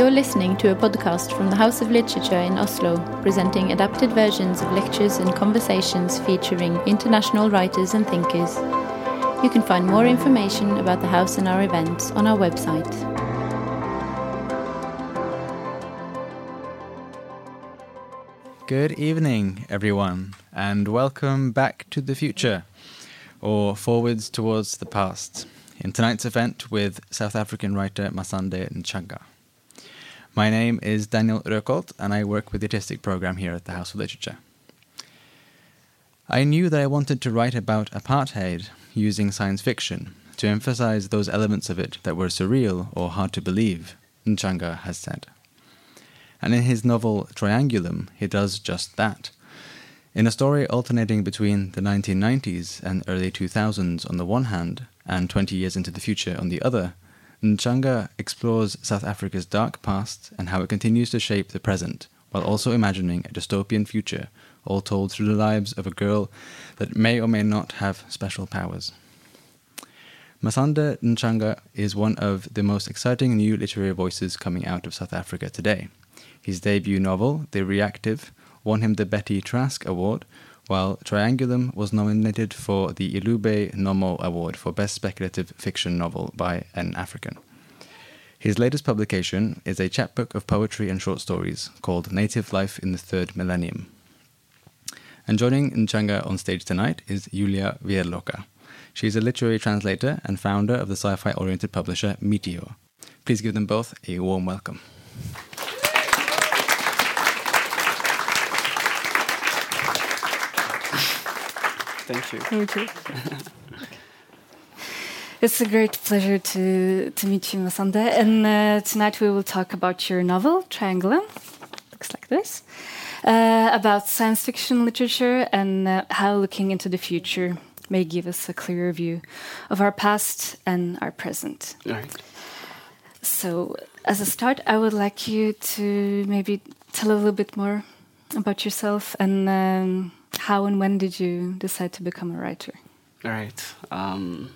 You're listening to a podcast from the House of Literature in Oslo, presenting adapted versions of lectures and conversations featuring international writers and thinkers. You can find more information about the house and our events on our website. Good evening, everyone, and welcome back to the future, or forwards towards the past, in tonight's event with South African writer Masande Ntshanga. My name is Daniel Rökolt, and I work with the artistic program here at the House of Literature. I knew that I wanted to write about apartheid using science fiction to emphasize those elements of it that were surreal or hard to believe, Ntshanga has said. And in his novel Triangulum, he does just that. In a story alternating between the 1990s and early 2000s on the one hand, and 20 years into the future on the other, Ntshanga explores South Africa's dark past and how it continues to shape the present, while also imagining a dystopian future, all told through the lives of a girl that may or may not have special powers. Masande Ntshanga is one of the most exciting new literary voices coming out of South Africa today. His debut novel, The Reactive, won him the Betty Trask Award, while Triangulum was nominated for the Ilube Nommo Award for Best Speculative Fiction Novel by an African. His latest publication is a chapbook of poetry and short stories called Native Life in the Third Millennium. And joining Ntshanga on stage tonight is Julia Wiedlocha. She is a literary translator and founder of the sci fi oriented publisher Meteor. Please give them both a warm welcome. Thank you. Thank you. it's a great pleasure to, to meet you, Masande. And uh, tonight we will talk about your novel, Triangulum. Looks like this. Uh, about science fiction literature and uh, how looking into the future may give us a clearer view of our past and our present. Right. So, as a start, I would like you to maybe tell a little bit more about yourself and um, how and when did you decide to become a writer? All right. Um,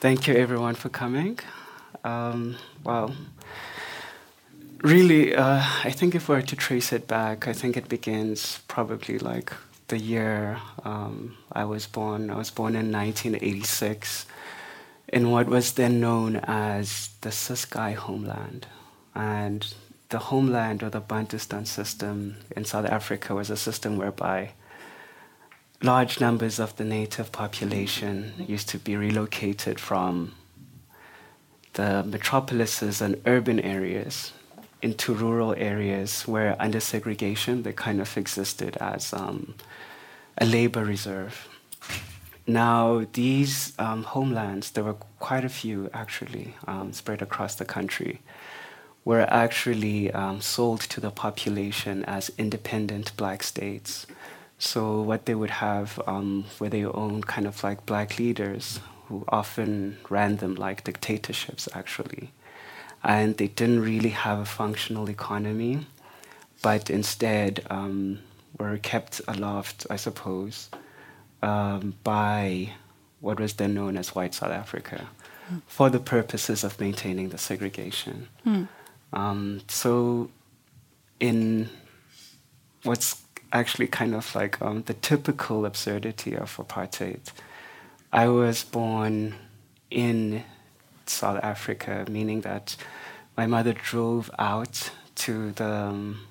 thank you, everyone, for coming. Um, well, really, uh, I think if we were to trace it back, I think it begins probably like the year um, I was born. I was born in 1986 in what was then known as the Ciskei homeland. And the homeland or the Bantustan system in South Africa was a system whereby large numbers of the native population used to be relocated from the metropolises and urban areas into rural areas where under segregation they kind of existed as um, a labor reserve. Now, these um, homelands, there were quite a few actually um, spread across the country, were actually um, sold to the population as independent black states. So what they would have um, were their own kind of like black leaders who often ran them like dictatorships actually. And they didn't really have a functional economy, but instead um, were kept aloft, I suppose, um, by what was then known as white South Africa mm. for the purposes of maintaining the segregation. Mm. Um, so, in what's actually kind of like um, the typical absurdity of apartheid, I was born in South Africa, meaning that my mother drove out to the um,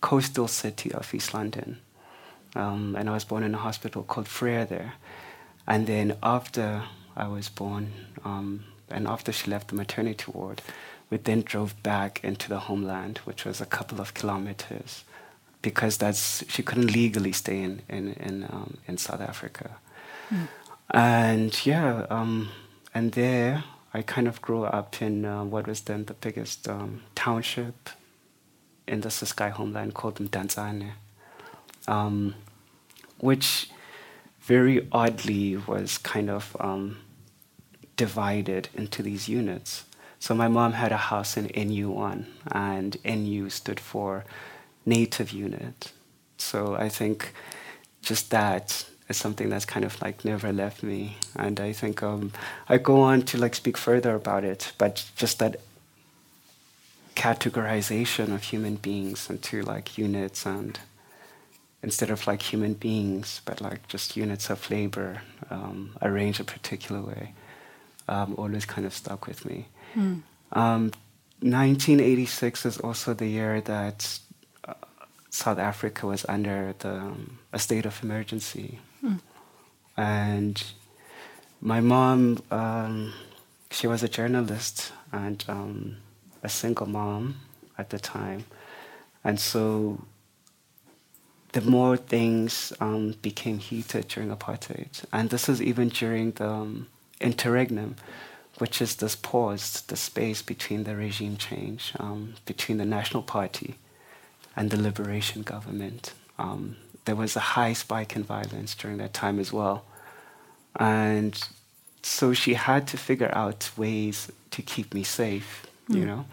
coastal city of East London. Um, and I was born in a hospital called Frere there. And then after I was born, um, and after she left the maternity ward, we then drove back into the homeland, which was a couple of kilometers, because that's she couldn't legally stay in in in, um, in South Africa. Mm. And yeah, um, and there I kind of grew up in uh, what was then the biggest um, township in the Ciskei homeland called Mdantsane, um, which very oddly was kind of um, divided into these units. So my mom had a house in NU1, and NU stood for Native Unit. So I think just that is something that's kind of like never left me, and I think um, I go on to like speak further about it. But just that categorization of human beings into like units and instead of like human beings, but like just units of labor um, arranged a particular way, um, always kind of stuck with me. Mm. Um, 1986 is also the year that uh, South Africa was under the, um, a state of emergency. Mm. And my mom, um, she was a journalist and um, a single mom at the time. And so the more things um, became heated during apartheid. And this is even during the um, interregnum, which is this pause, the space between the regime change, um, between the National Party and the liberation government. Um, there was a high spike in violence during that time as well. And so she had to figure out ways to keep me safe, mm. you hmm. know.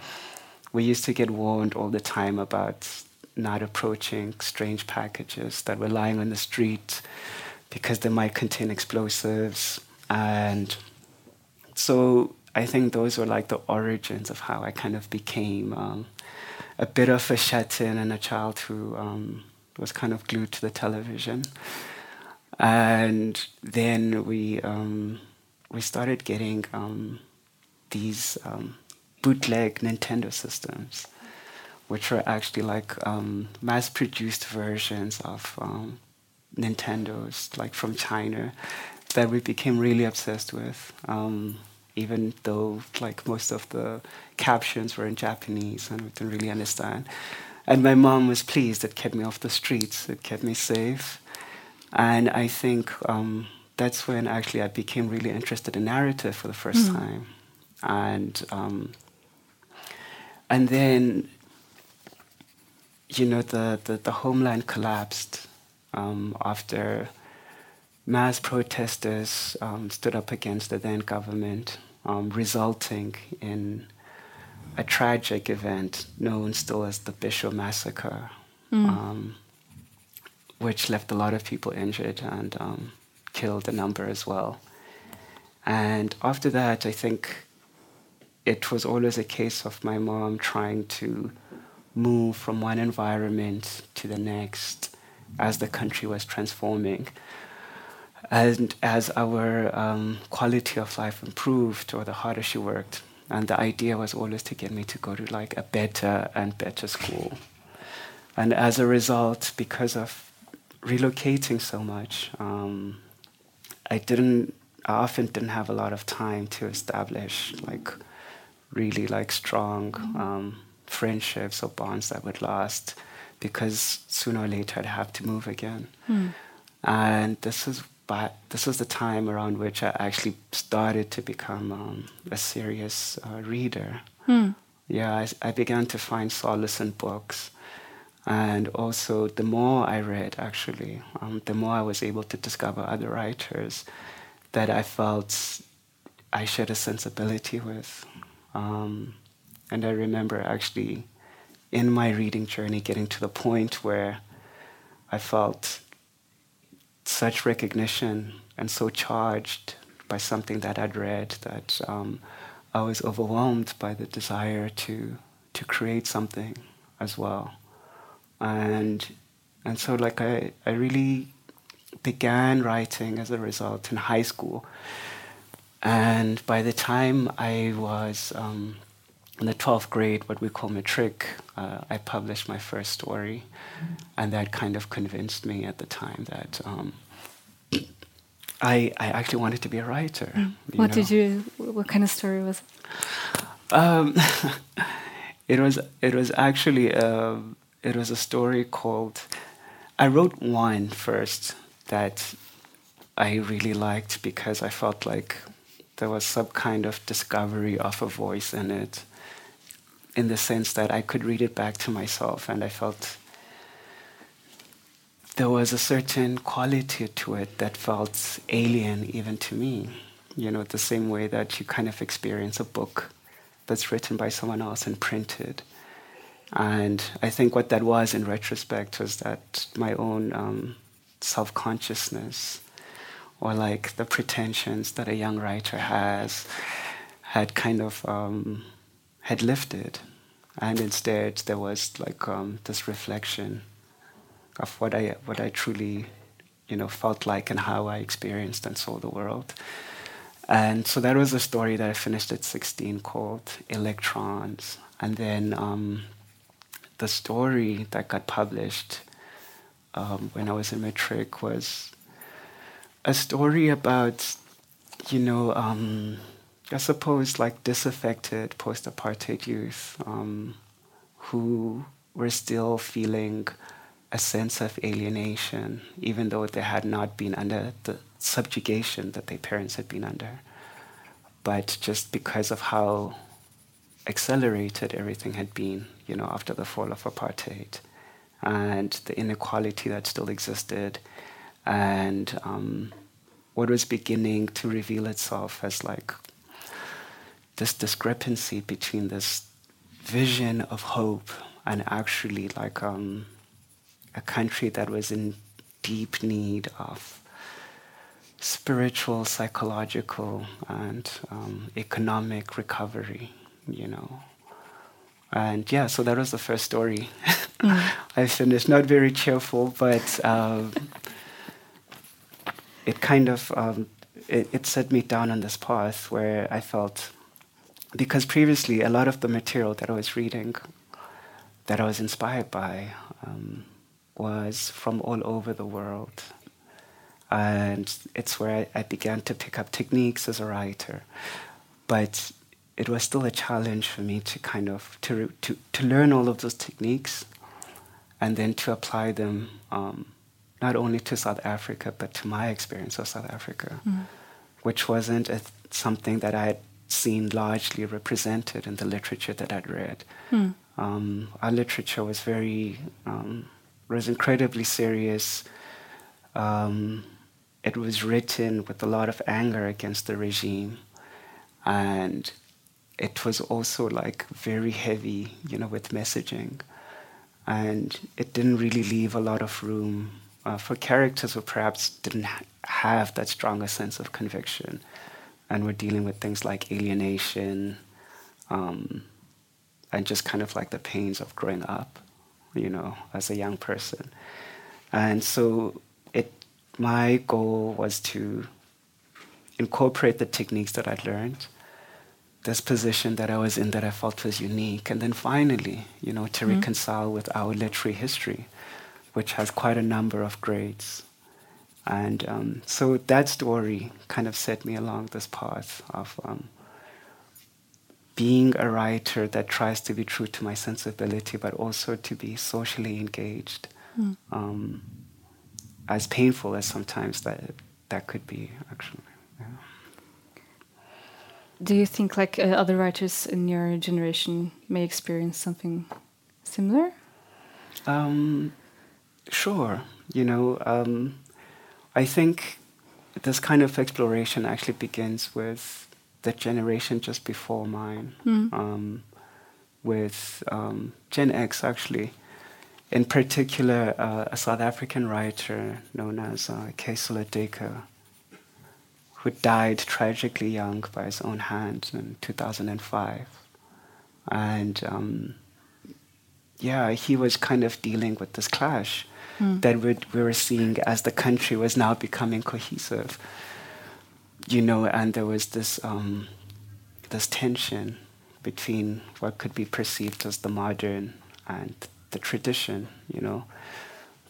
We used to get warned all the time about not approaching strange packages that were lying on the street because they might contain explosives. And so I think those were like the origins of how I kind of became um, a bit of a shut-in and a child who um, was kind of glued to the television. And then we um, we started getting um, these um, bootleg Nintendo systems which were actually like um, mass-produced versions of Nintendos, like from China, that we became really obsessed with. Um, even though like most of the captions were in Japanese and we didn't really understand. And my mom was pleased. It kept me off the streets. It kept me safe. And I think um, that's when actually I became really interested in narrative for the first mm. time. And um, and then you know, the, the, the homeland collapsed um, after mass protesters um, stood up against the then government, um, resulting in a tragic event known still as the Bisho Massacre, mm. which left a lot of people injured and um, killed a number as well. And after that, I think it was always a case of my mom trying to move from one environment to the next as the country was transforming. And as our um, quality of life improved, or the harder she worked, and the idea was always to get me to go to like a better and better school. And as a result, because of relocating so much, um, I didn't. I often didn't have a lot of time to establish like really like strong um, friendships or bonds that would last because sooner or later I'd have to move again. Hmm. And this is but this was the time around which I actually started to become um, a serious uh, reader. Hmm. Yeah, I, I, began to find solace in books. And also, the more I read, actually, um, the more I was able to discover other writers that I felt I shared a sensibility with. Um, and I remember actually in my reading journey getting to the point where I felt such recognition and so charged by something that I'd read that um, I was overwhelmed by the desire to to create something as well. And and so like I, I really began writing as a result in high school. And by the time I was um, in the 12th grade, what we call matric, uh, I published my first story. And that kind of convinced me at the time that um, I, I actually wanted to be a writer. Mm. What know? did you, what kind of story was it? Um, it was, it was actually, a, it was a story called, I wrote one first that I really liked because I felt like there was some kind of discovery of a voice in it in the sense that I could read it back to myself and I felt there was a certain quality to it that felt alien even to me. You know, the same way that you kind of experience a book that's written by someone else and printed. And I think what that was in retrospect was that my own um, self consciousness or like the pretensions that a young writer has had kind of um, had lifted. and instead there was like um, this reflection of what I what I truly, you know, felt like and how I experienced and saw the world. And so that was a story that I finished at 16 called Electrons. And then um, the story that got published um, when I was in matric was a story about, you know, um, I suppose like disaffected post-apartheid youth um, who were still feeling a sense of alienation, even though they had not been under the subjugation that their parents had been under. But just because of how accelerated everything had been, you know, after the fall of apartheid, and the inequality that still existed, and um, what was beginning to reveal itself as like this discrepancy between this vision of hope and actually like um, a country that was in deep need of spiritual, psychological, and um, economic recovery, you know. And yeah, so that was the first story mm. I finished. Not very cheerful, but um, it kind of um, it, it set me down on this path where I felt because previously a lot of the material that I was reading, that I was inspired by, um, was from all over the world. And it's where I, I, began to pick up techniques as a writer. But it was still a challenge for me to kind of to, to, to learn all of those techniques and then to apply them um, not only to South Africa, but to my experience of South Africa, mm. which wasn't a, something that I had seen largely represented in the literature that I'd read. Mm. Um, our literature was very um, was incredibly serious. Um, it was written with a lot of anger against the regime, and it was also like very heavy, you know, with messaging, and it didn't really leave a lot of room uh, for characters who perhaps didn't ha- have that stronger sense of conviction, and were dealing with things like alienation, um, and just kind of like the pains of growing up you know, as a young person. And so it, my goal was to incorporate the techniques that I'd learned, this position that I was in that I felt was unique, and then finally, you know, to mm-hmm. reconcile with our literary history, which has quite a number of grades. And um, so that story kind of set me along this path of um, being a writer that tries to be true to my sensibility, but also to be socially engaged. Mm. Um, as painful as sometimes that that could be, actually. Yeah. Do you think like uh, other writers in your generation may experience something similar? Um, sure. You know, um, I think this kind of exploration actually begins with the generation just before mine, mm. um, with um, Gen X actually. In particular, uh, a South African writer known as uh, K. Sello Duiker, who died tragically young by his own hand in 2005. And um, yeah, he was kind of dealing with this clash mm. that we were seeing as the country was now becoming cohesive you know, and there was this um, this tension between what could be perceived as the modern and the tradition, you know,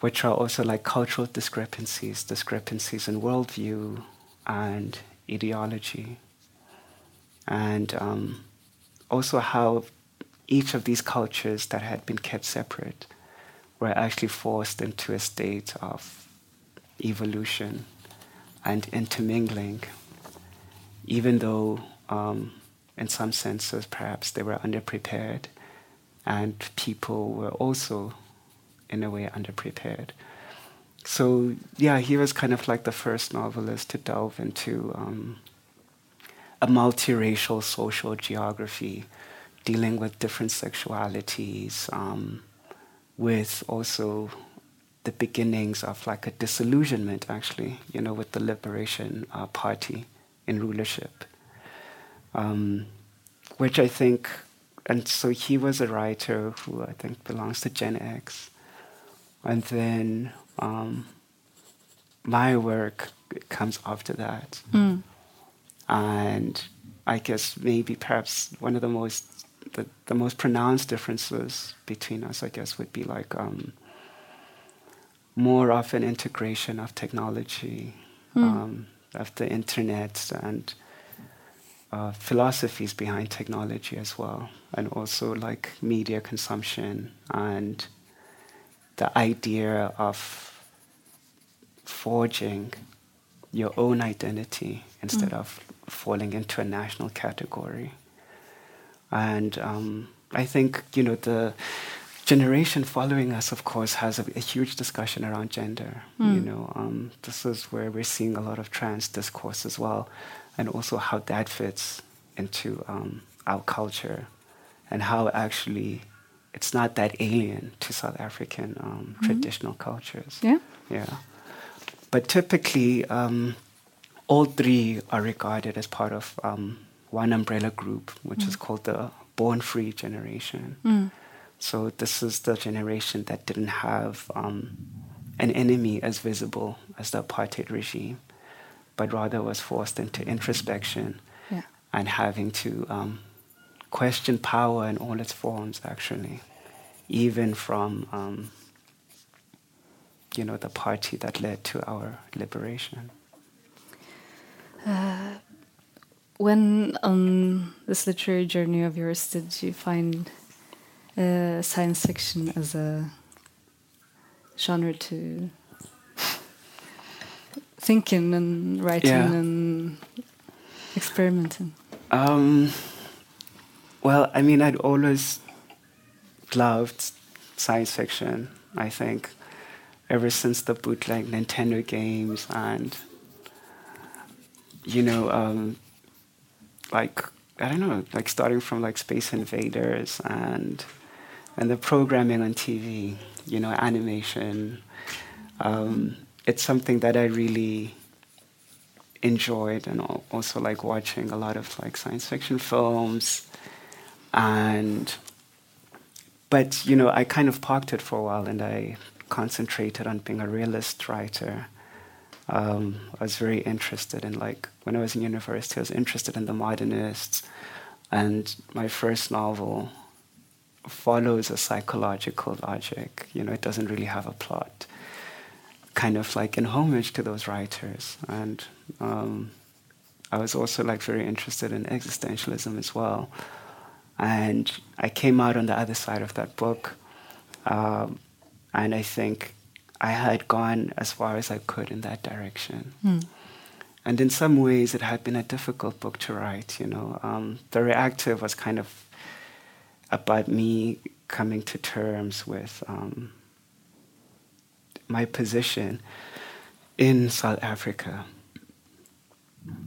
which are also like cultural discrepancies, discrepancies in worldview and ideology, and um, also how each of these cultures that had been kept separate were actually forced into a state of evolution and intermingling even though um, in some senses perhaps they were underprepared and people were also in a way underprepared. So yeah, he was kind of like the first novelist to delve into um, a multiracial social geography, dealing with different sexualities, um, with also the beginnings of like a disillusionment, actually, you know, with the Liberation uh, Party in rulership, um, which I think and so he was a writer who I think belongs to Gen X. And then um, my work comes after that. Mm. And I guess maybe perhaps one of the most the, the most pronounced differences between us, I guess, would be like um, more of an integration of technology, Mm. um, of the internet and uh, philosophies behind technology as well, and also like media consumption and the idea of forging your own identity instead Mm. of falling into a national category. And um, I think, you know, the generation following us, of course, has a, a huge discussion around gender. You Mm. know, um, this is where we're seeing a lot of trans discourse as well, and also how that fits into um, our culture, and how actually it's not that alien to South African um, Mhm. traditional cultures. Yeah. Yeah. But typically, um, all three are regarded as part of um, one umbrella group, which is Mm. called the born free generation. Mm. So, this is the generation that didn't have um, an enemy as visible as the apartheid regime, but rather was forced into introspection Yeah. and having to um, question power in all its forms, actually, even from um, you know the party that led to our liberation. Uh, when on this literary journey of yours did you find uh, science fiction as a genre to think in and write Yeah. and experiment in? Um, well, I mean, I'd always loved science fiction. I think ever since the bootleg Nintendo games and you know, um, like I don't know, like starting from like Space Invaders and and the programming on TV, you know, animation. Um, it's something that I really enjoyed, and also like watching a lot of like science fiction films, and but you know, I kind of parked it for a while, and I concentrated on being a realist writer. Um, I was very interested in like when I was in university, I was interested in the modernists, and my first novel follows a psychological logic. You know, it doesn't really have a plot. Kind of like in homage to those writers, and um, I was also like very interested in existentialism as well. And I came out on the other side of that book, um, and I think I had gone as far as I could in that direction. Mm. And in some ways, it had been a difficult book to write. You know, um, the reactive was kind of about me coming to terms with um, my position in South Africa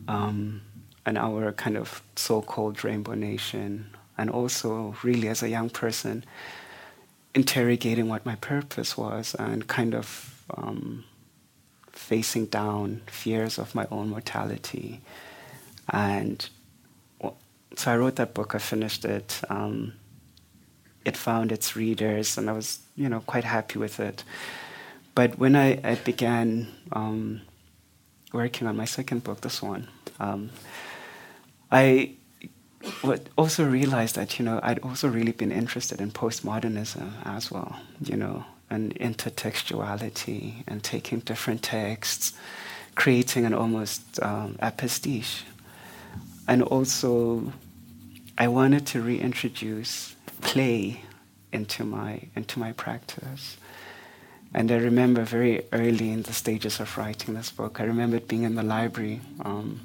um, and our kind of so-called rainbow nation, and also really as a young person interrogating what my purpose was and kind of um, facing down fears of my own mortality. And so I wrote that book, I finished it. Um, it found its readers, and I was, you know, quite happy with it. But when I, I began um, working on my second book, this one, um, I also realized that, you know, I'd also really been interested in postmodernism as well, you know, and intertextuality and taking different texts, creating an almost um, a pastiche. And also, I wanted to reintroduce play into my into my practice. And I remember very early in the stages of writing this book, I remember being in the library um,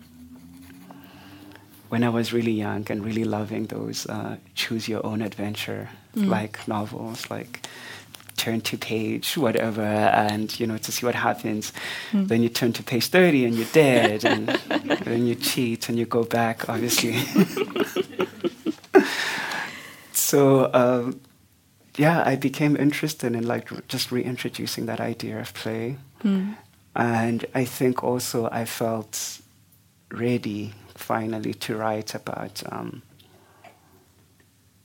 when I was really young and really loving those uh, choose your own adventure Mm. like novels, like turn to page whatever, and you know to see what happens. Mm. Then you turn to page thirty and you're dead, and then you cheat and you go back, obviously. so um, yeah, I became interested in like r- just reintroducing that idea of play. Mm. And I think also I felt ready finally to write about um,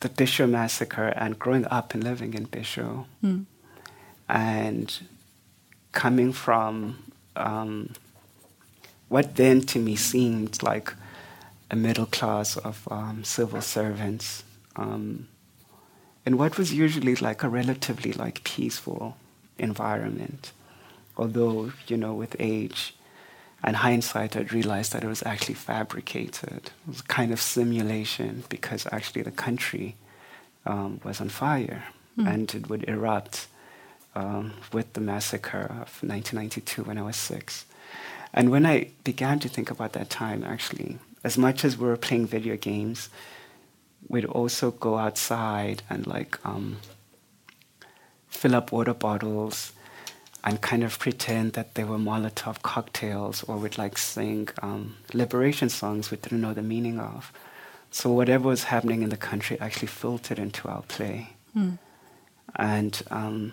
the Bisho massacre and growing up and living in Bisho, Mm. and coming from um, what then to me seemed like a middle class of um, civil servants um, in what was usually like a relatively like peaceful environment although you know with age and hindsight i'd realized that it was actually fabricated it was a kind of simulation because actually the country um, was on fire Mm. and it would erupt um, with the massacre of 1992 when i was six and when I began to think about that time, actually, as much as we were playing video games, we'd also go outside and like um, fill up water bottles and kind of pretend that they were Molotov cocktails or we'd like sing um, liberation songs we didn't know the meaning of. So whatever was happening in the country actually filtered into our play. Mm. And um,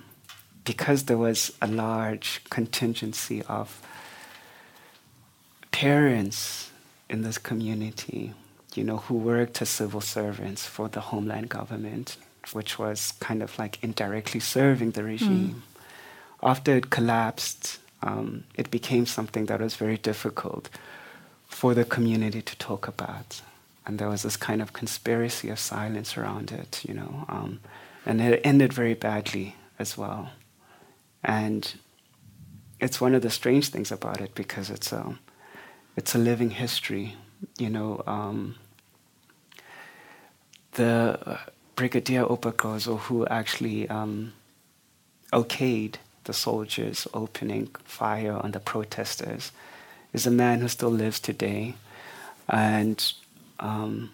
because there was a large contingency of parents in this community, you know, who worked as civil servants for the homeland government, which was kind of like indirectly serving the regime. After it collapsed, um, it became something that was very difficult for the community to talk about. And there was this kind of conspiracy of silence around it, you know, um, and it ended very badly as well. And it's one of the strange things about it because it's a, it's a living history, you know. Um, the uh, Brigadier Oupa Gqozo, who actually um, okayed the soldiers opening fire on the protesters, is a man who still lives today. And um,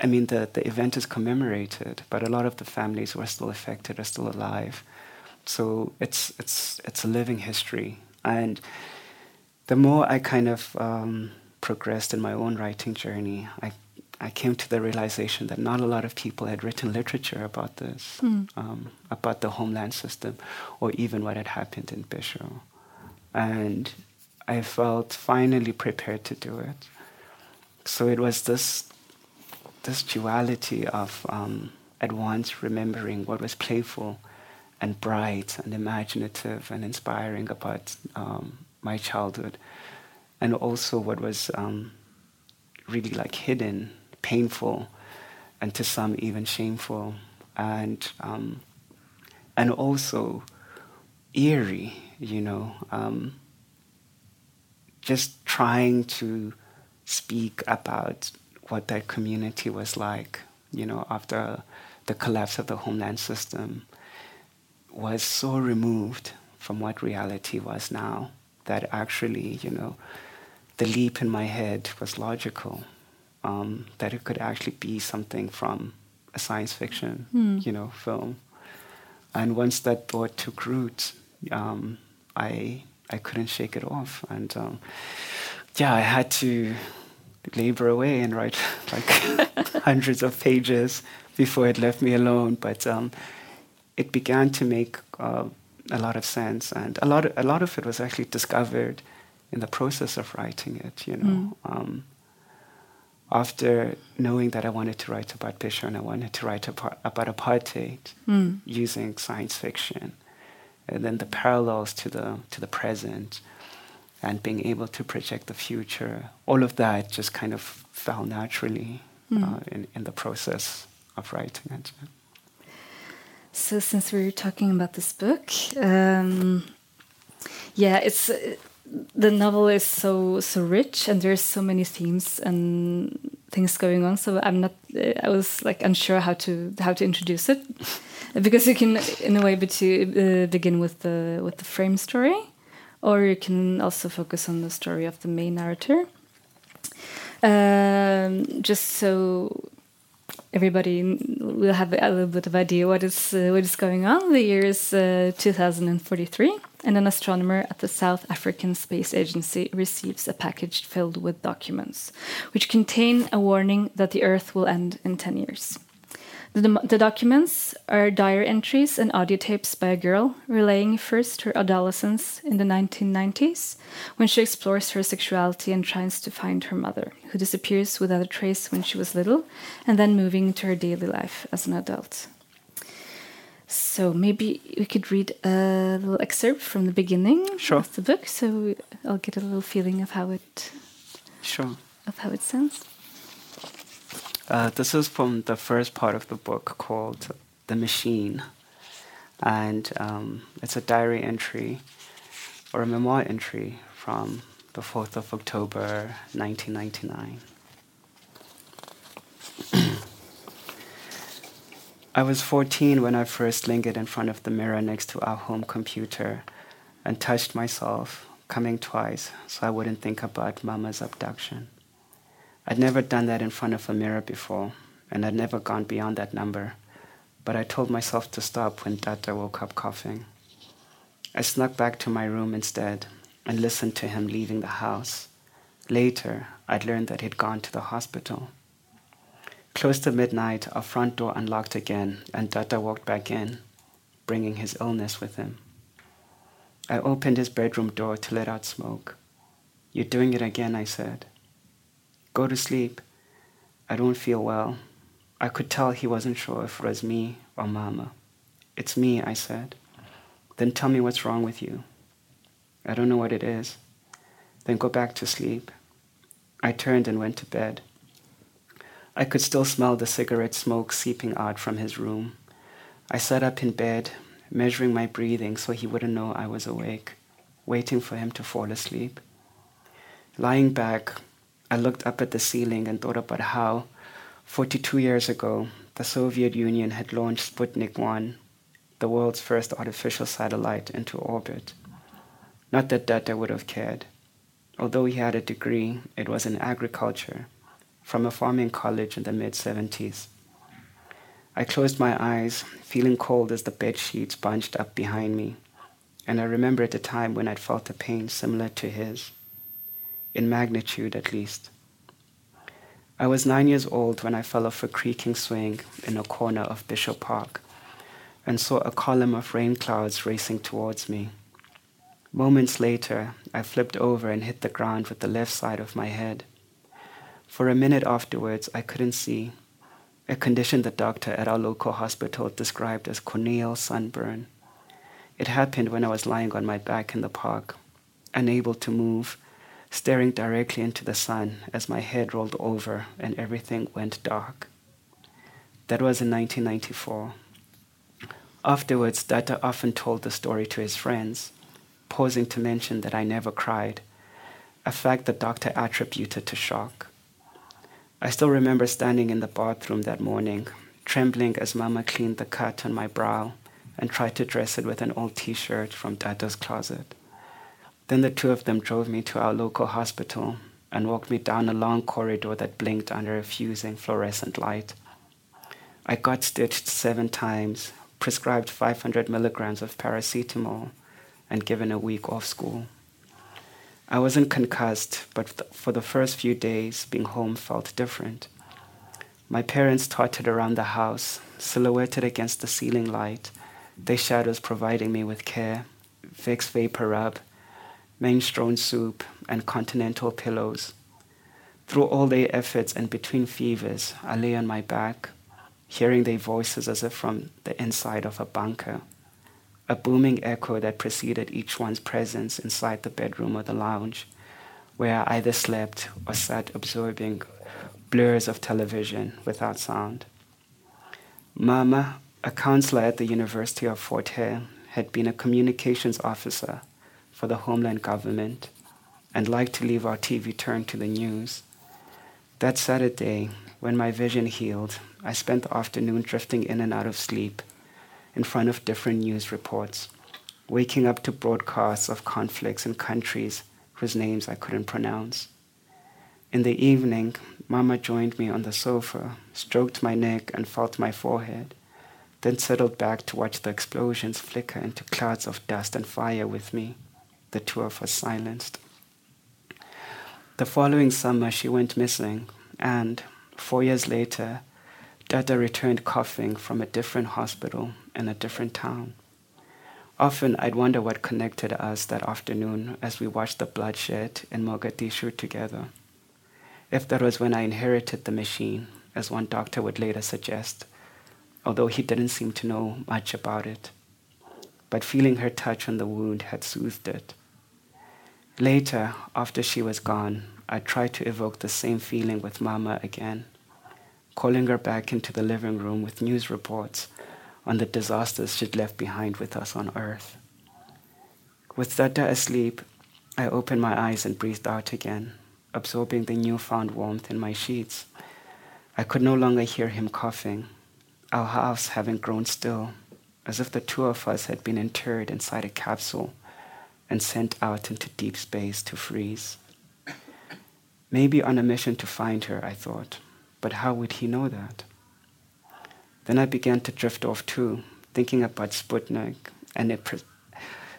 I mean, the, the event is commemorated, but a lot of the families who are still affected are still alive. So it's, it's, it's a living history. And the more I kind of um, progressed in my own writing journey, I, I came to the realization that not a lot of people had written literature about this, Mm. um, about the homeland system, or even what had happened in Bisho. And I felt finally prepared to do it. So it was this, this duality of um, at once remembering what was playful and bright and imaginative and inspiring about um, my childhood, and also what was um, really like hidden, painful, and to some even shameful, and um, and also eerie. You know, um, just trying to speak about what that community was like. You know, after the collapse of the homeland system was so removed from what reality was now that actually, you know, the leap in my head was logical. Um, that it could actually be something from a science fiction, Hmm. you know, film. And once that thought took root, um, I I couldn't shake it off, and um, yeah, I had to labor away and write like hundreds of pages before it left me alone. But um, it began to make uh, a lot of sense, and a lot of, a lot of it was actually discovered in the process of writing it. You know, um, after knowing that I wanted to write about Bisho and I wanted to write about, about apartheid Mm. using science fiction, and then the parallels to the to the present, and being able to project the future. All of that just kind of fell naturally Mm. uh, in in the process of writing it. So, since we're talking about this book, um, yeah, it's uh, the novel is so so rich, and there's so many themes and things going on. So I'm not. Uh, I was like unsure how to how to introduce it, because you can, in a way, be to uh, begin with the with the frame story, or you can also focus on the story of the main narrator. Um, just so everybody will have a little bit of idea what is uh, what is going on. The year is uh, 2043, and an astronomer at the South African Space Agency receives a package filled with documents, which contain a warning that the Earth will end in 10 years. The, the, documents are diary entries and audio tapes by a girl relaying first her adolescence in the 1990s, when she explores her sexuality and tries to find her mother, who disappears without a trace when she was little, and then moving to her daily life as an adult. So maybe we could read a little excerpt from the beginning sure. of the book, so I'll get a little feeling of how it sure of how it sounds. Uh, this is from the first part of the book called The Machine. And um, it's a diary entry or a memoir entry from the 4th of October 1999. I was 14 when I first lingered in front of the mirror next to our home computer and touched myself, coming twice so I wouldn't think about Mama's abduction. I'd never done that in front of a mirror before, and I'd never gone beyond that number, but I told myself to stop when Dada woke up coughing. I snuck back to my room instead and listened to him leaving the house. Later, I'd learned that he'd gone to the hospital. Close to midnight, our front door unlocked again, and Tata walked back in, bringing his illness with him. I opened his bedroom door to let out smoke. You're doing it again, I said. Go to sleep. I don't feel well. I could tell he wasn't sure if it was me or Mama. It's me, I said. Then tell me what's wrong with you. I don't know what it is. Then go back to sleep. I turned and went to bed. I could still smell the cigarette smoke seeping out from his room. I sat up in bed, measuring my breathing so he wouldn't know I was awake, waiting for him to fall asleep. Lying back, I looked up at the ceiling and thought about how, 42 years ago, the Soviet Union had launched Sputnik 1, the world's first artificial satellite, into orbit. Not that Dada would have cared. Although he had a degree, it was in agriculture from a farming college in the mid 70s. I closed my eyes, feeling cold as the bed sheets bunched up behind me, and I remember at a time when I'd felt a pain similar to his in magnitude at least. I was nine years old when I fell off a creaking swing in a corner of Bisho Park and saw a column of rain clouds racing towards me. Moments later, I flipped over and hit the ground with the left side of my head. For a minute afterwards, I couldn't see, a condition the doctor at our local hospital described as corneal sunburn. It happened when I was lying on my back in the park, unable to move staring directly into the sun as my head rolled over and everything went dark. That was in 1994. Afterwards, Data often told the story to his friends, pausing to mention that I never cried, a fact the doctor attributed to shock. I still remember standing in the bathroom that morning, trembling as Mama cleaned the cut on my brow and tried to dress it with an old t shirt from Dada's closet. Then the two of them drove me to our local hospital and walked me down a long corridor that blinked under a fusing fluorescent light. I got stitched seven times, prescribed 500 milligrams of paracetamol, and given a week off school. I wasn't concussed, but for the first few days, being home felt different. My parents tottered around the house, silhouetted against the ceiling light, their shadows providing me with care, Vicks vapor rub, minestrone soup, and continental pillows. Through all their efforts and between fevers, I lay on my back, hearing their voices as if from the inside of a bunker, a booming echo that preceded each one's presence inside the bedroom or the lounge, where I either slept or sat absorbing blurs of television without sound. Mama, a counselor at the University of Fort Hare, had been a communications officer for the homeland government and liked to leave our TV turned to the news. That Saturday, when my vision healed, I spent the afternoon drifting in and out of sleep in front of different news reports, waking up to broadcasts of conflicts in countries whose names I couldn't pronounce. In the evening, Mama joined me on the sofa, stroked my neck, and felt my forehead, then settled back to watch the explosions flicker into clouds of dust and fire with me the two of us silenced. The following summer, she went missing, and four years later, Dada returned coughing from a different hospital in a different town. Often I'd wonder what connected us that afternoon as we watched the bloodshed in Mogadishu together. If that was when I inherited the machine, as one doctor would later suggest, although he didn't seem to know much about it. But feeling her touch on the wound had soothed it. Later, after she was gone, I tried to evoke the same feeling with Mama again, calling her back into the living room with news reports on the disasters she'd left behind with us on Earth. With Dada asleep, I opened my eyes and breathed out again, absorbing the newfound warmth in my sheets. I could no longer hear him coughing, our house having grown still, as if the two of us had been interred inside a capsule and sent out into deep space to freeze. Maybe on a mission to find her, I thought, but how would he know that? Then I began to drift off too, thinking about Sputnik and it pre-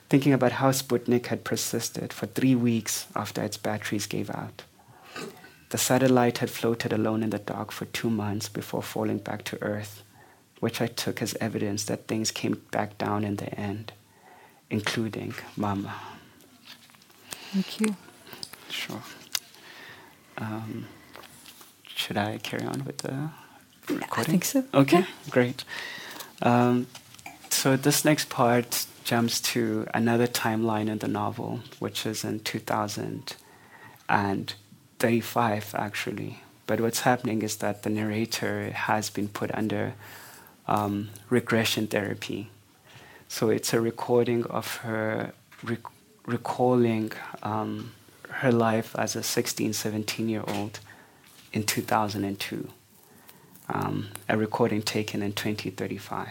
thinking about how Sputnik had persisted for three weeks after its batteries gave out. The satellite had floated alone in the dark for two months before falling back to Earth, which I took as evidence that things came back down in the end, including Mama. Thank you. Sure. Um, should I carry on with the recording? I think so. Okay, Yeah. great. Um, so this next part jumps to another timeline in the novel, which is in 2035, actually. But what's happening is that the narrator has been put under um, regression therapy. So it's a recording of her rec- recalling um, her life as a 16, 17 year old in 2002 um, a recording taken in 2035.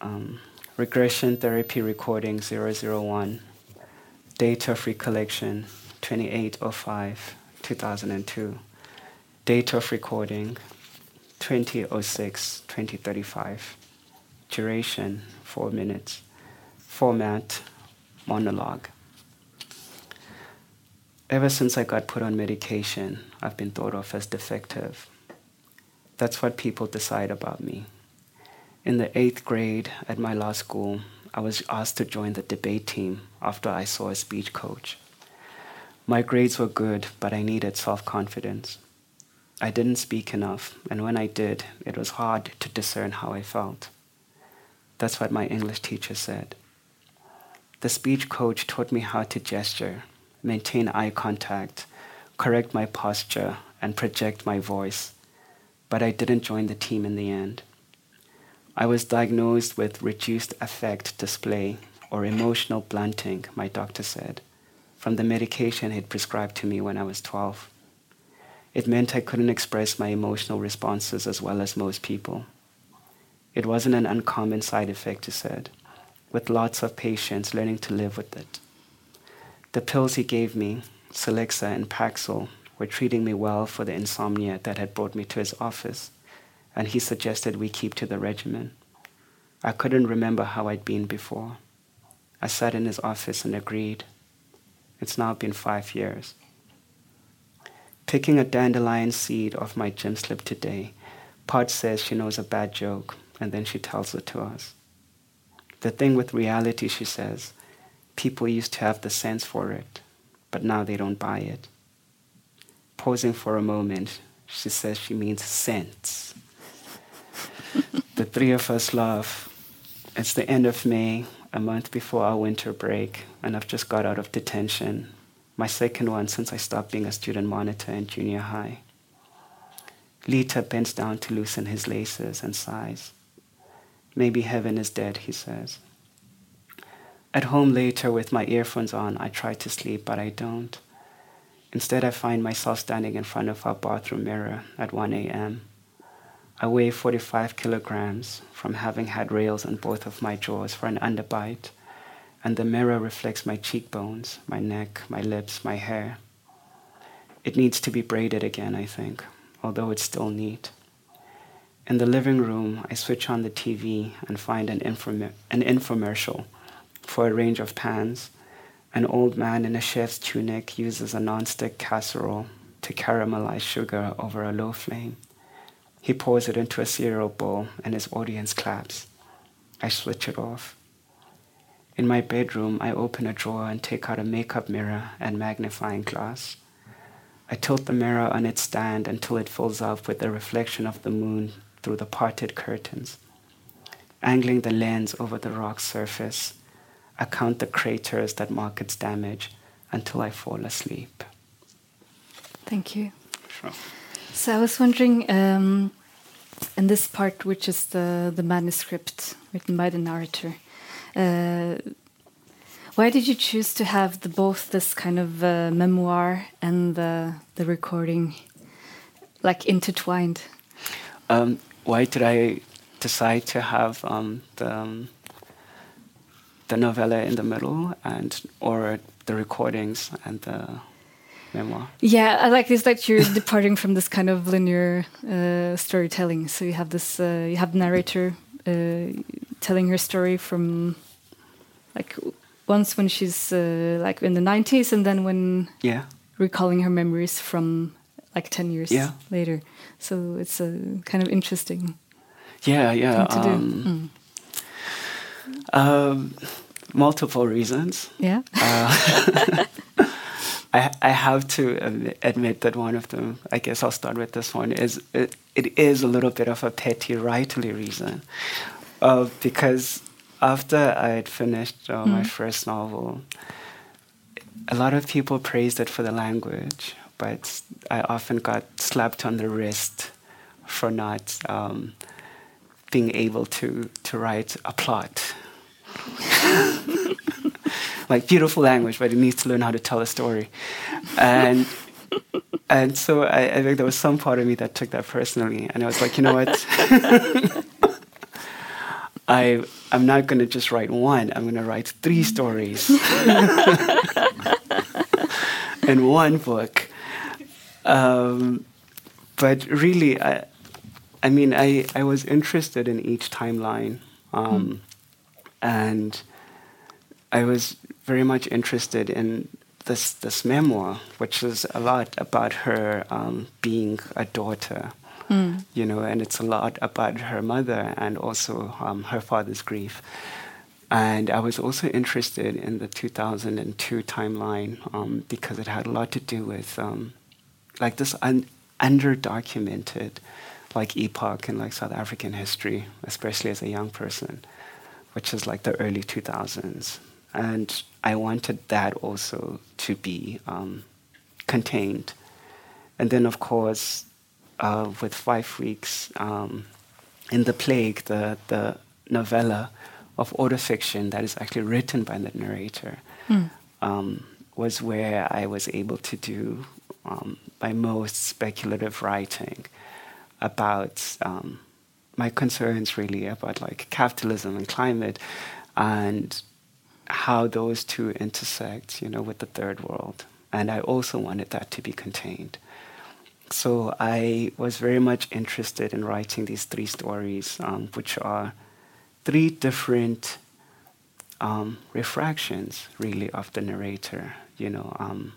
Um, regression therapy recording 001, date of recollection 2805 2002, date of recording 2006 2035, duration 4 minutes, format monologue. Ever since I got put on medication, I've been thought of as defective. That's what people decide about me. In the eighth grade at my law school, I was asked to join the debate team after I saw a speech coach. My grades were good, but I needed self confidence. I didn't speak enough, and when I did, it was hard to discern how I felt. That's what my English teacher said. The speech coach taught me how to gesture, maintain eye contact, correct my posture, and project my voice, but I didn't join the team in the end. I was diagnosed with reduced affect display or emotional blunting, my doctor said, from the medication he'd prescribed to me when I was 12. It meant I couldn't express my emotional responses as well as most people. It wasn't an uncommon side effect, he said, with lots of patients learning to live with it. The pills he gave me, Celexa and Paxil, were treating me well for the insomnia that had brought me to his office, and he suggested we keep to the regimen. I couldn't remember how I'd been before. I sat in his office and agreed. It's now been five years. Picking a dandelion seed off my gym slip today, Pod says she knows a bad joke, and then she tells it to us. The thing with reality, she says, people used to have the sense for it, but now they don't buy it. Pausing for a moment, she says she means sense. the three of us laugh. It's the end of May, a month before our winter break, and I've just got out of detention. My second one since I stopped being a student monitor in junior high. Litha bends down to loosen his laces and sighs. Maybe heaven is dead, he says. At home later, with my earphones on, I try to sleep, but I don't. Instead, I find myself standing in front of our bathroom mirror at 1 a.m. I weigh 45 kilograms from having had rails on both of my jaws for an underbite, and the mirror reflects my cheekbones, my neck, my lips, my hair. It needs to be braided again, I think, although it's still neat. In the living room, I switch on the TV and find an, an infomercial for a range of pans. An old man in a chef's tunic uses a non-stick casserole, to caramelize sugar over a low flame. He pours it into a cereal bowl and his audience claps. I switch it off. In my bedroom, I open a drawer and take out a makeup mirror and magnifying glass. I tilt the mirror on its stand until it fills up with the reflection of the moon through the parted curtains. Angling the lens over the rock surface, I count the craters that mark its damage until I fall asleep. Thank you. Sure. So I was wondering, um, in this part, which is the the manuscript written by the narrator, uh, why did you choose to have the, both this kind of uh, memoir and the the recording, like intertwined? Um, why did I decide to have um, the um, the novella in the middle and or the recordings and the memoir? Yeah, I like this that you're departing from this kind of linear uh, storytelling. So you have this, uh, you have the narrator uh, telling her story from like once when she's uh, like in the 90s and then when Yeah. recalling her memories from like 10 years Yeah. later. So it's a kind of interesting Yeah, yeah. thing to do. um, Mm. Um, multiple reasons. Yeah. Uh, I, I have to admit that one of them, I guess I'll start with this one, is it, it is a little bit of a petty writerly reason. Uh, because after I had finished uh, my Mm. first novel, a lot of people praised it for the language, but I often got slapped on the wrist for not um, being able to, to write a plot like beautiful language, but it needs to learn how to tell a story. And and so I, I think there was some part of me that took that personally, and I was like, you know what? I I'm not going to just write one. I'm going to write three stories in one book. Um, but really, I I mean, I I was interested in each timeline. Um, and I was very much interested in this this memoir, which is a lot about her um, being a daughter, Mm. you know, and it's a lot about her mother and also um, her father's grief. And I was also interested in the 2002 timeline um, because it had a lot to do with um, like this un- under-documented like epoch in like South African history, especially as a young person which is like the early 2000s. And I wanted that also to be um, contained. And then, of course, uh, with Five Weeks um, in the Plague, the, the novella of autofiction that is actually written by the narrator, Mm. um, was where I was able to do um, my most speculative writing about um, my concerns really about like capitalism and climate and how those two intersect, you know, with the third world. And I also wanted that to be contained. So I was very much interested in writing these three stories, um, which are three different um, refractions, really, of the narrator. You know, um,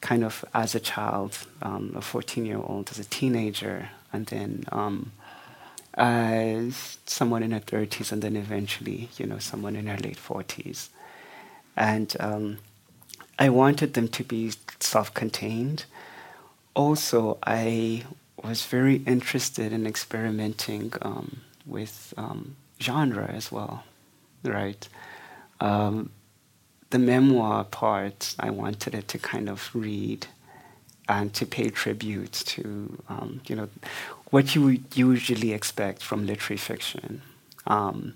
kind of as a child, um, a 14 year old, as a teenager, and then as someone in her 30s, and then eventually, you know, someone in her late 40s. And um, I wanted them to be self contained. Also, I was very interested in experimenting um, with um, genre as well, right? Um, the memoir part, I wanted it to kind of read and to pay tribute to, um, you know, what you would usually expect from literary fiction. Um,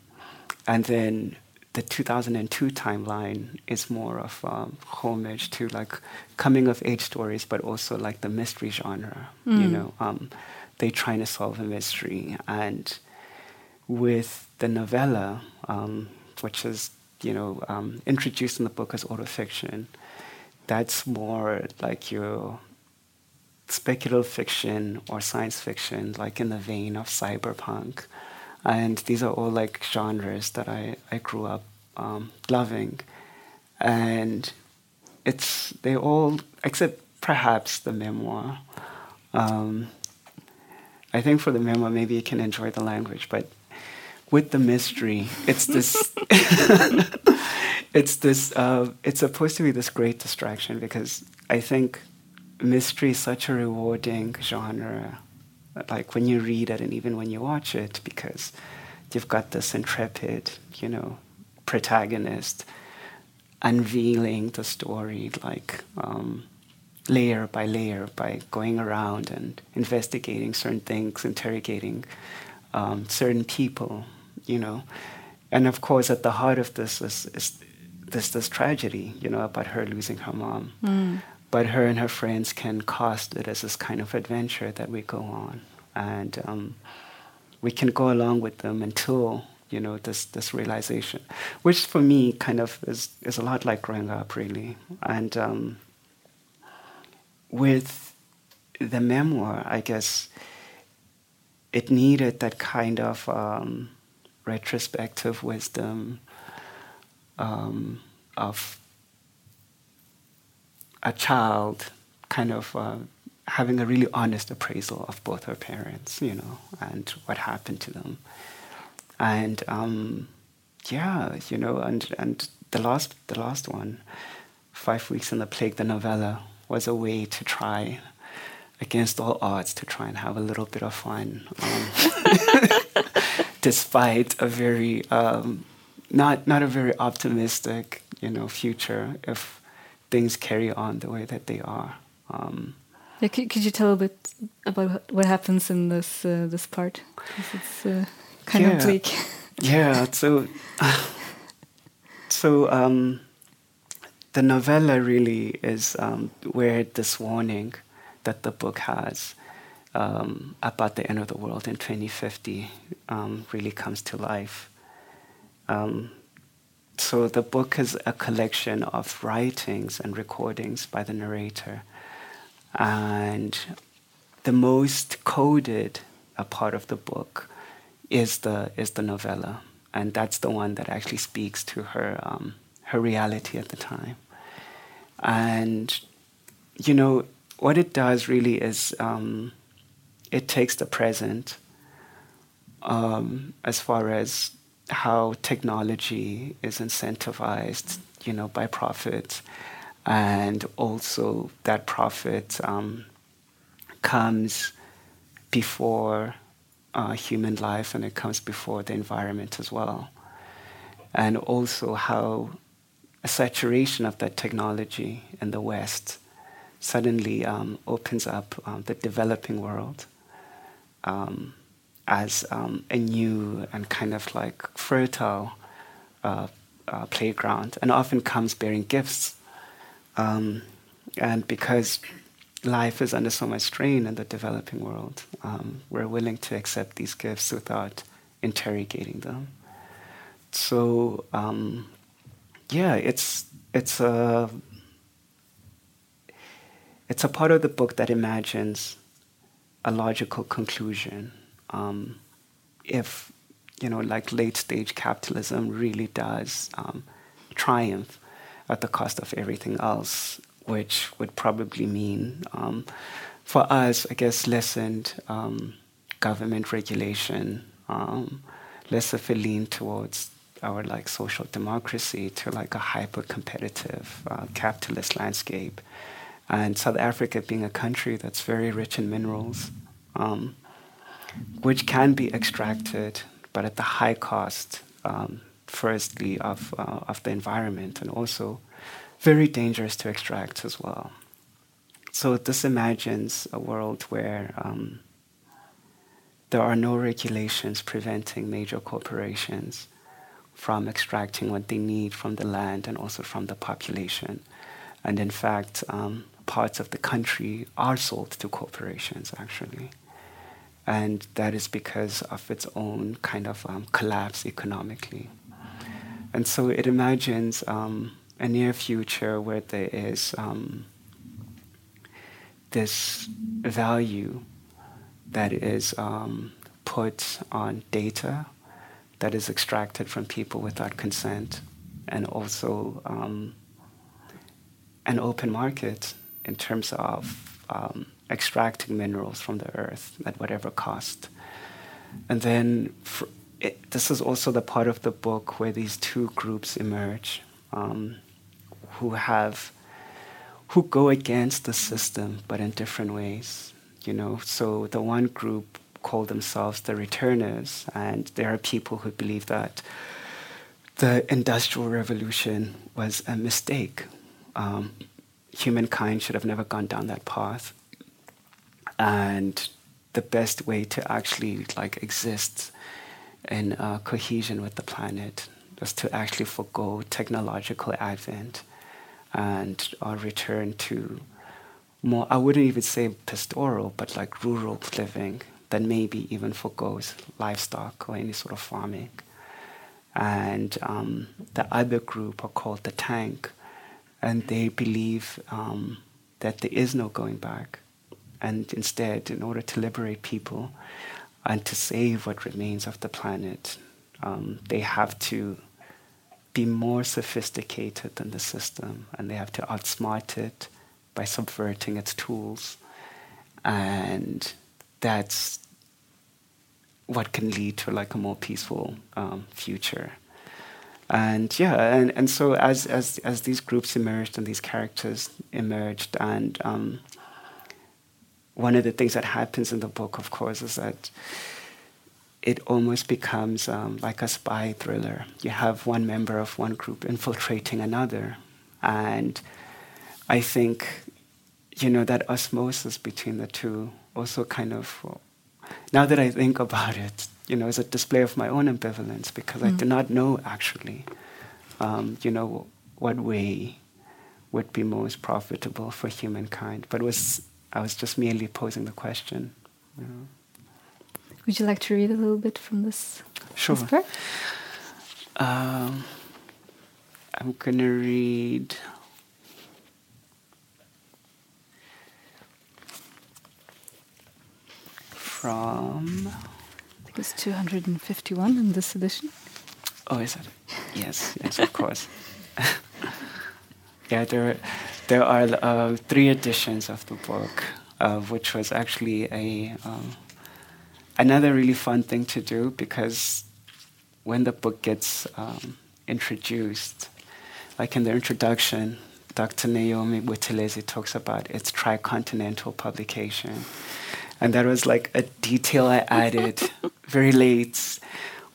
and then the 2002 timeline is more of um, homage to like coming of age stories, but also like the mystery genre. You Mm. know, um, they trying to solve a mystery, and with the novella, um, which is you know um, introduced in the book as autofiction, that's more like your speculative fiction or science fiction, like in the vein of cyberpunk. And these are all like genres that I, I grew up um, loving. And it's, they all, except perhaps the memoir. Um, I think for the memoir, maybe you can enjoy the language, but with the mystery, it's this. it's this. Uh, it's supposed to be this great distraction because I think mystery is such a rewarding genre. Like when you read it and even when you watch it, because you've got this intrepid, you know, protagonist unveiling the story, like um, layer by layer, by going around and investigating certain things, interrogating um, certain people, you know. And of course, at the heart of this is, is this this tragedy, you know, about her losing her mom. Mm. But her and her friends can cast it as this kind of adventure that we go on, and um, we can go along with them until you know this this realization, which for me kind of is is a lot like growing up, really, and. Um, with the memoir, I guess it needed that kind of um, retrospective wisdom um, of a child kind of uh, having a really honest appraisal of both her parents, you know, and what happened to them. And um, yeah, you know, and, and the last the last one, Five Weeks in the Plague, the novella, was a way to try, against all odds, to try and have a little bit of fun, um, despite a very um, not not a very optimistic, you know, future if things carry on the way that they are. Um, yeah, could, could, you tell a bit about what happens in this uh, this part? It's uh, kind yeah. of bleak. yeah. So, so um, the novella really is um, where this warning that the book has um, about the end of the world in 2050 um, really comes to life. So the book is a collection of writings and recordings by the narrator. And the most coded a part of the book is the, is the novella. And that's the one that actually speaks to her, um, her reality at the time. And, you know, what it does really is um, it takes the present um, as far as how technology is incentivized, you know, by profit, and also that profit um, comes before uh, human life and it comes before the environment as well, and also how a saturation of that technology in the West suddenly um, opens up um, the developing world. Um, as um, a new and kind of like fertile uh, uh, playground, and often comes bearing gifts. Um, and because life is under so much strain in the developing world, um, we're willing to accept these gifts without interrogating them. So yeah, it's it's a it's a part of the book that imagines a logical conclusion. Um, if you know, like late stage capitalism really does um, triumph at the cost of everything else, which would probably mean um, for us, I guess, lessened um, government regulation, um, less of a lean towards our like social democracy to like a hyper competitive uh, capitalist landscape. And South Africa being a country that's very rich in minerals, um, which can be extracted, but at the high cost, um, firstly, of, uh, of the environment, and also very dangerous to extract as well. So this imagines a world where um, there are no regulations preventing major corporations from extracting what they need from the land and also from the population. And in fact, um, parts of the country are sold to corporations actually. And that is because of its own kind of um, collapse economically. And so it imagines um, a near future where there is um, this value that is um, put on data that is extracted from people without consent, and also um, an open market in terms of um, extracting minerals from the earth at whatever cost. And then it, this is also the part of the book where these two groups emerge um, who have who go against the system but in different ways you know? So the one group call themselves the returners and there are people who believe that the industrial revolution was a mistake. Um, humankind should have never gone down that path and the best way to actually like exist in uh, cohesion with the planet was to actually forego technological advent and uh, return to more, I wouldn't even say pastoral, but like rural living that maybe even forgoes livestock or any sort of farming. And um, the other group are called the tank, and they believe um, that there is no going back. And instead, in order to liberate people and to save what remains of the planet, um, they have to be more sophisticated than the system and they have to outsmart it by subverting its tools. And that's what can lead to like a more peaceful um, future. And yeah, and, and so as, as, as these groups emerged and these characters emerged, and um, one of the things that happens in the book, of course, is that it almost becomes um, like a spy thriller. You have one member of one group infiltrating another. And I think, you know, that osmosis between the two also kind of, now that I think about it, you know, is a display of my own ambivalence because mm. I do not know actually, um, you know, what way would be most profitable for humankind. But was I was just merely posing the question. You know. Would you like to read a little bit from this? Sure. This um, I'm going to read. From. I think it's 251 in this edition. Oh, is it? Yes, yes, of course. yeah, there, are uh, three editions of the book, uh, which was actually a. Um, another really fun thing to do because when the book gets um, introduced, like in the introduction, Dr. Naomi Buthelezi talks about its tricontinental publication. And that was like a detail I added very late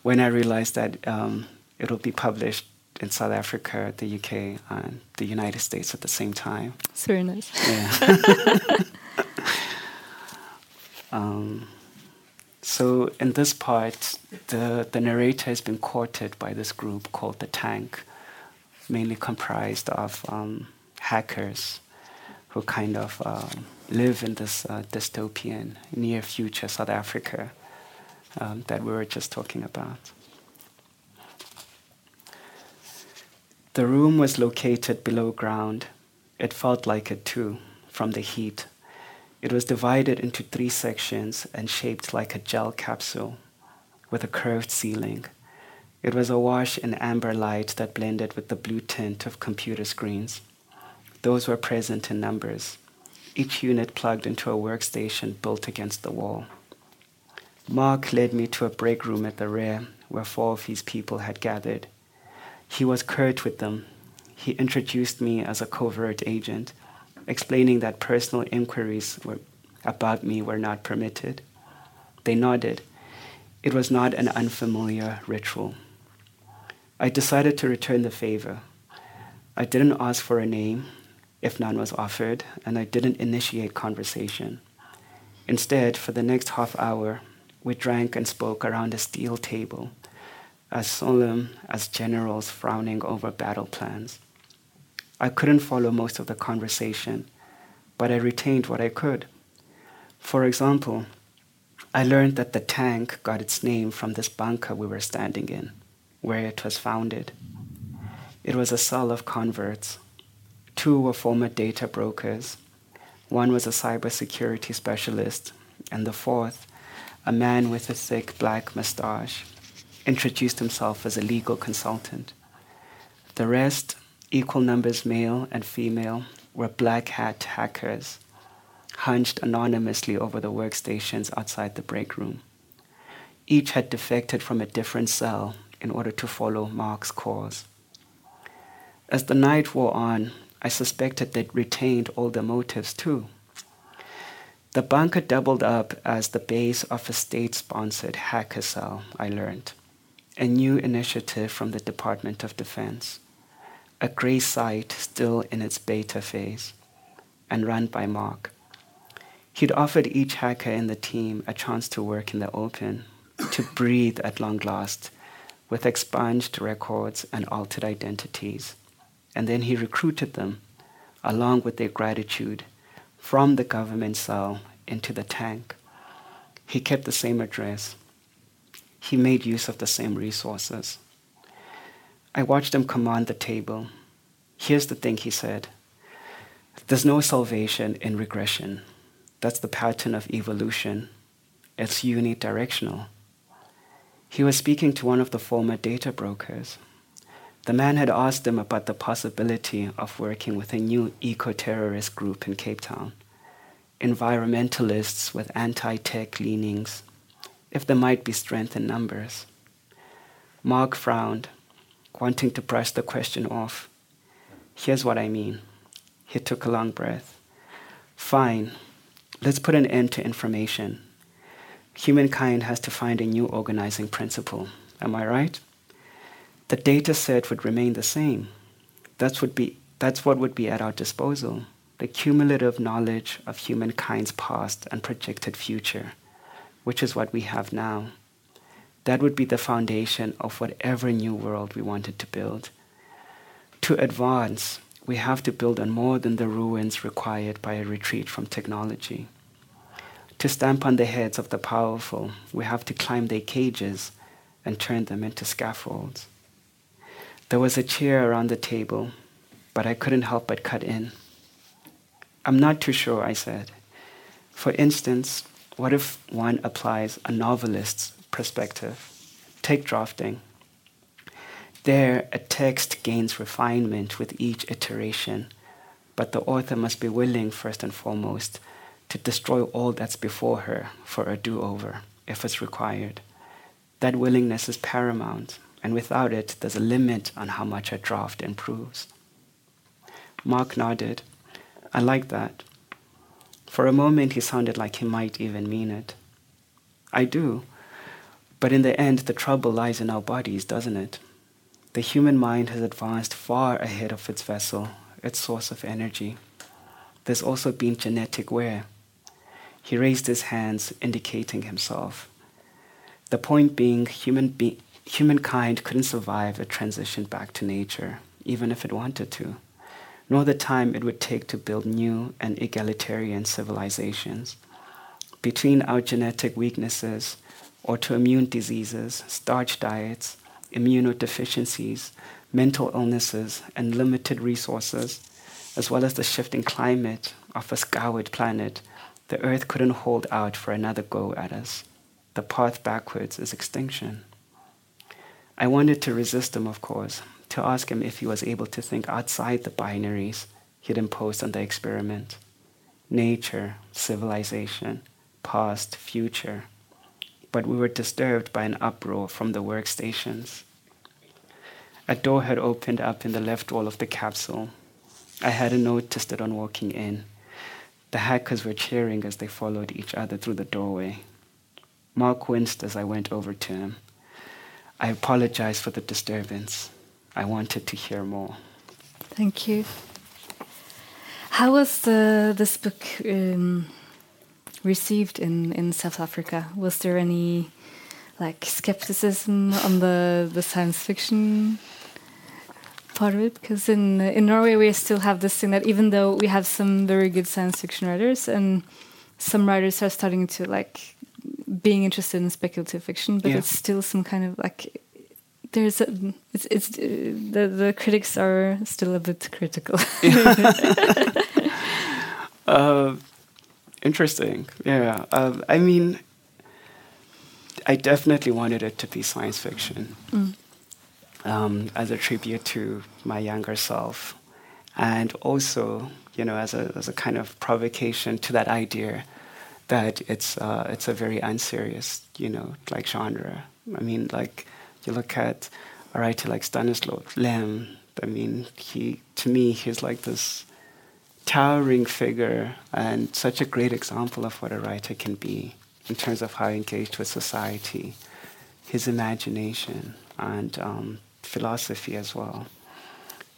when I realized that um, it'll be published in South Africa, the UK, and the United States at the same time. It's very nice. Yeah. um, so in this part, the, the narrator has been courted by this group called the Tank, mainly comprised of um, hackers who kind of um, live in this uh, dystopian near future South Africa um, that we were just talking about. The room was located below ground. It felt like it too, from the heat it was divided into three sections and shaped like a gel capsule with a curved ceiling. It was awash in amber light that blended with the blue tint of computer screens. Those were present in numbers, each unit plugged into a workstation built against the wall. Mark led me to a break room at the rear where four of his people had gathered. He was curt with them. He introduced me as a covert agent explaining that personal inquiries were, about me were not permitted. They nodded. It was not an unfamiliar ritual. I decided to return the favor. I didn't ask for a name if none was offered, and I didn't initiate conversation. Instead, for the next half hour, we drank and spoke around a steel table, as solemn as generals frowning over battle plans. I couldn't follow most of the conversation, but I retained what I could. For example, I learned that the tank got its name from this bunker we were standing in, where it was founded. It was a cell of converts. Two were former data brokers. One was a cybersecurity specialist, and the fourth, a man with a thick black mustache, introduced himself as a legal consultant. The rest equal numbers male and female, were black hat hackers hunched anonymously over the workstations outside the break room. Each had defected from a different cell in order to follow Mark's cause. As the night wore on, I suspected they'd retained all their motives too. The bunker doubled up as the base of a state sponsored hacker cell, I learned, a new initiative from the Department of Defense, a gray site still in its beta phase, and run by Mark. He'd offered each hacker in the team a chance to work in the open, to breathe at long last, with expunged records and altered identities. And then he recruited them, along with their gratitude, from the government cell into the tank. He kept the same address. He made use of the same resources. I watched him command the table. Here's the thing, he said. There's no salvation in regression. That's the pattern of evolution. It's unidirectional. He was speaking to one of the former data brokers. The man had asked him about the possibility of working with a new eco terrorist group in Cape Town, environmentalists with anti tech leanings, if there might be strength in numbers. Mark frowned, wanting to brush the question off. Here's what I mean. He took a long breath. Fine, let's put an end to information humankind has to find a new organizing principle. Am I right? The data set would remain the same. That's, would be, that's what would be at our disposal the cumulative knowledge of humankind's past and projected future, which is what we have now. That would be the foundation of whatever new world we wanted to build. To advance, we have to build on more than the ruins required by a retreat from technology. To stamp on the heads of the powerful, we have to climb their cages and turn them into scaffolds. There was a chair around the table, but I couldn't help but cut in. I'm not too sure, I said. For instance, what if one applies a novelist's perspective? Take drafting. There, a text gains refinement with each iteration, but the author must be willing, first and foremost, to destroy all that's before her for a do over, if it's required. That willingness is paramount, and without it, there's a limit on how much a draft improves. Mark nodded. I like that. For a moment, he sounded like he might even mean it. I do. But in the end, the trouble lies in our bodies, doesn't it? The human mind has advanced far ahead of its vessel, its source of energy. There's also been genetic wear. He raised his hands, indicating himself. The point being, human be- humankind couldn't survive a transition back to nature, even if it wanted to, nor the time it would take to build new and egalitarian civilizations. Between our genetic weaknesses, autoimmune diseases, starch diets, immunodeficiencies, mental illnesses, and limited resources, as well as the shifting climate of a scoured planet the earth couldn't hold out for another go at us. The path backwards is extinction. I wanted to resist them, of course, to ask him if he was able to think outside the binaries he'd imposed on the experiment nature, civilization, past, future. But we were disturbed by an uproar from the workstations. A door had opened up in the left wall of the capsule. I hadn't noticed it on walking in. The hackers were cheering as they followed each other through the doorway. Mark winced as I went over to him. I apologized for the disturbance. I wanted to hear more. Thank you. How was the, this book um, received in, in South Africa? Was there any like skepticism on the, the science fiction part of it because in in Norway we still have this thing that even though we have some very good science fiction writers and some writers are starting to like being interested in speculative fiction, but yeah. it's still some kind of like there's a, it's it's uh, the the critics are still a bit critical. uh, interesting, yeah. Uh, I mean, I definitely wanted it to be science fiction. Mm um, as a tribute to my younger self. And also, you know, as a, as a kind of provocation to that idea that it's, uh, it's a very unserious, you know, like genre. I mean, like, you look at a writer like Stanislaw Lem, I mean, he, to me, he's like this towering figure and such a great example of what a writer can be in terms of how he engaged with society, his imagination, and um, philosophy as well.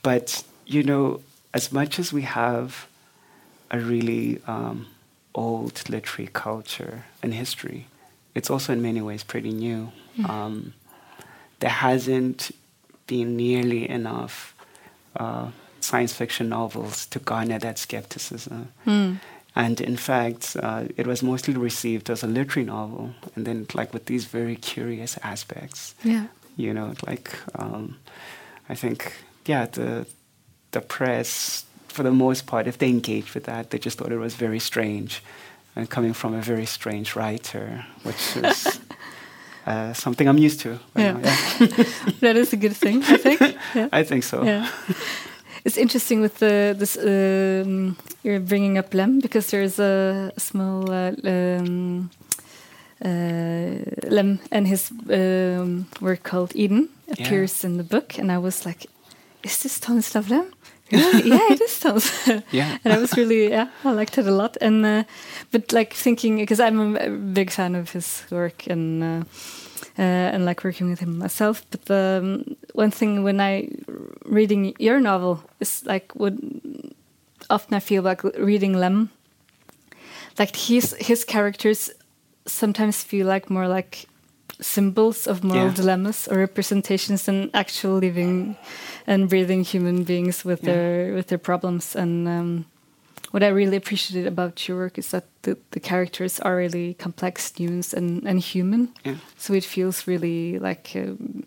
But, you know, as much as we have a really um, old literary culture and history, it's also in many ways pretty new. Mm. Um, there hasn't been nearly enough uh, science fiction novels to garner that skepticism. Mm. And in fact, uh, it was mostly received as a literary novel, and then like with these very curious aspects. Yeah. You know, like um, I think, yeah, the the press, for the most part, if they engaged with that, they just thought it was very strange, and coming from a very strange writer, which is. Uh, something I'm used to. Yeah. yeah. that is a good thing, I think. Yeah. I think so. Yeah. It's interesting with the this um, you're bringing up Lem because there's a, small uh, um, uh, Lem and his um, work called Eden appears yeah. in the book, and I was like, "Is this Stanislav Lem?" yeah, it is Stanislav. yeah, and I was really yeah, I liked it a lot, and uh, but like thinking because I'm a big fan of his work and. Uh, uh, and like working with him myself. But the um, one thing when I reading your novel is like what often I feel like reading Lem, like his his characters sometimes feel like more like symbols of moral yeah. dilemmas or representations than actual living and breathing human beings with yeah. their with their problems and um, what I really appreciated about your work is that the, the characters are really complex, nuanced, and, and human. Yeah. So it feels really like um,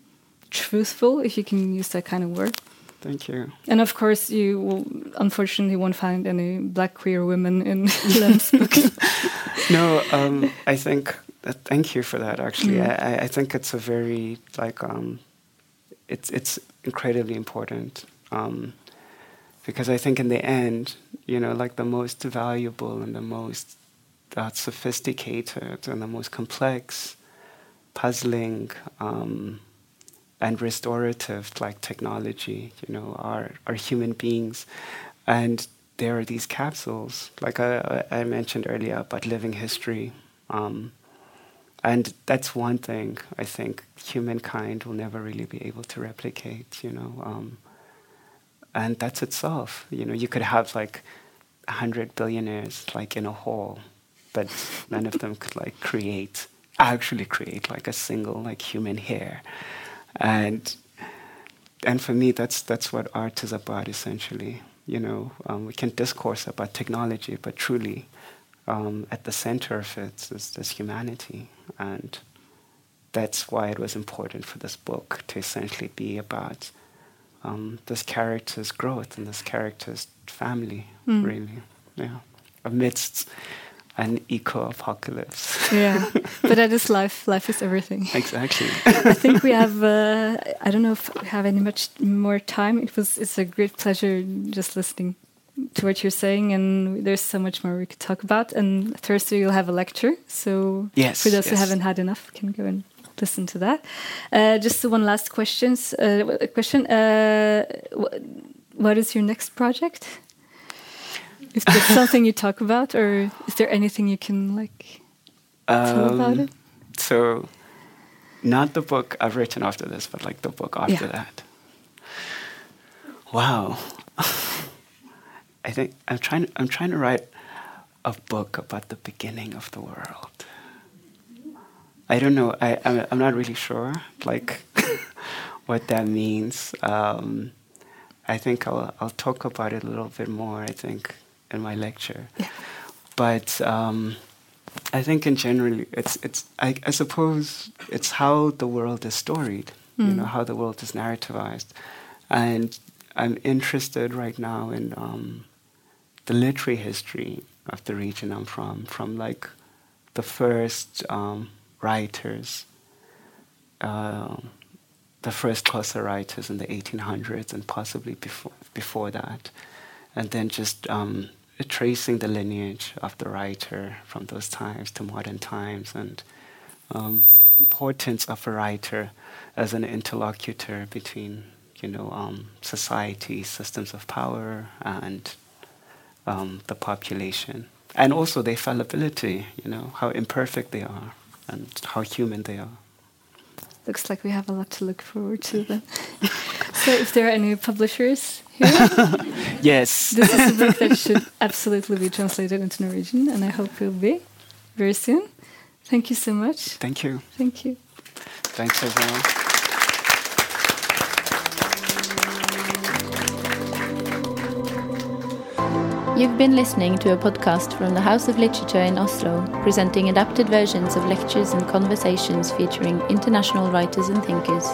truthful, if you can use that kind of word. Thank you. And of course, you will, unfortunately won't find any black queer women in Lem's books. no, um, I think. Uh, thank you for that. Actually, mm. I, I think it's a very like um, it's it's incredibly important. Um, because I think in the end, you know, like the most valuable and the most uh, sophisticated and the most complex, puzzling, um, and restorative like technology, you know, are are human beings, and there are these capsules, like I, I mentioned earlier about living history. Um, and that's one thing I think humankind will never really be able to replicate, you know. Um, and that's itself. You know, you could have like a hundred billionaires like in a hall, but none of them could like create, actually create like a single like human hair, and and for me, that's that's what art is about essentially. You know, um, we can discourse about technology, but truly, um, at the center of it is this humanity, and that's why it was important for this book to essentially be about um, this character's growth and this character's family, mm. really. Yeah. Amidst an eco apocalypse. yeah, but that is life. Life is everything. Exactly. I think we have. Uh, I don't know if we have any much more time. It was. It's a great pleasure just listening to what you're saying, and there's so much more we could talk about. And Thursday you'll have a lecture, so yes, for those yes. who haven't had enough, can go and listen to that. Uh, just one last questions, uh, question. Uh, what is your next project? Is there something you talk about, or is there anything you can like tell um, about it? So, not the book I've written after this, but like the book after yeah. that. Wow. I think I'm trying. I'm trying to write a book about the beginning of the world. I don't know. I, I'm, I'm not really sure, like, what that means. Um, I think I'll, I'll talk about it a little bit more, I think, in my lecture. Yeah. But um, I think in general, it's, it's I, I, suppose it's how the world is storied, mm. you know, how the world is narrativized. And I'm interested right now in um, the literary history of the region I'm from, from like the first um, writers, uh, the first Xhosa writers in the 1800s and possibly before, before that, and then just um, tracing the lineage of the writer from those times to modern times and um, the importance of a writer as an interlocutor between you know um, society systems of power and um, the population. And also their fallibility you know how imperfect they are and how human they are looks like we have a lot to look forward to then. So if there are any publishers here? Yes. This is a book that should absolutely be translated into Norwegian and I hope it will be very soon. Thank you so much. Thank you. Thank you. Thanks everyone You've been listening to a podcast from the House of Literature in Oslo, presenting adapted versions of lectures and conversations featuring international writers and thinkers.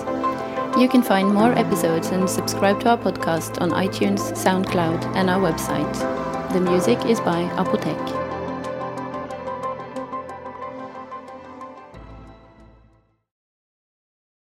You can find more episodes and subscribe to our podcast on iTunes, SoundCloud, and our website. The music is by Apotek.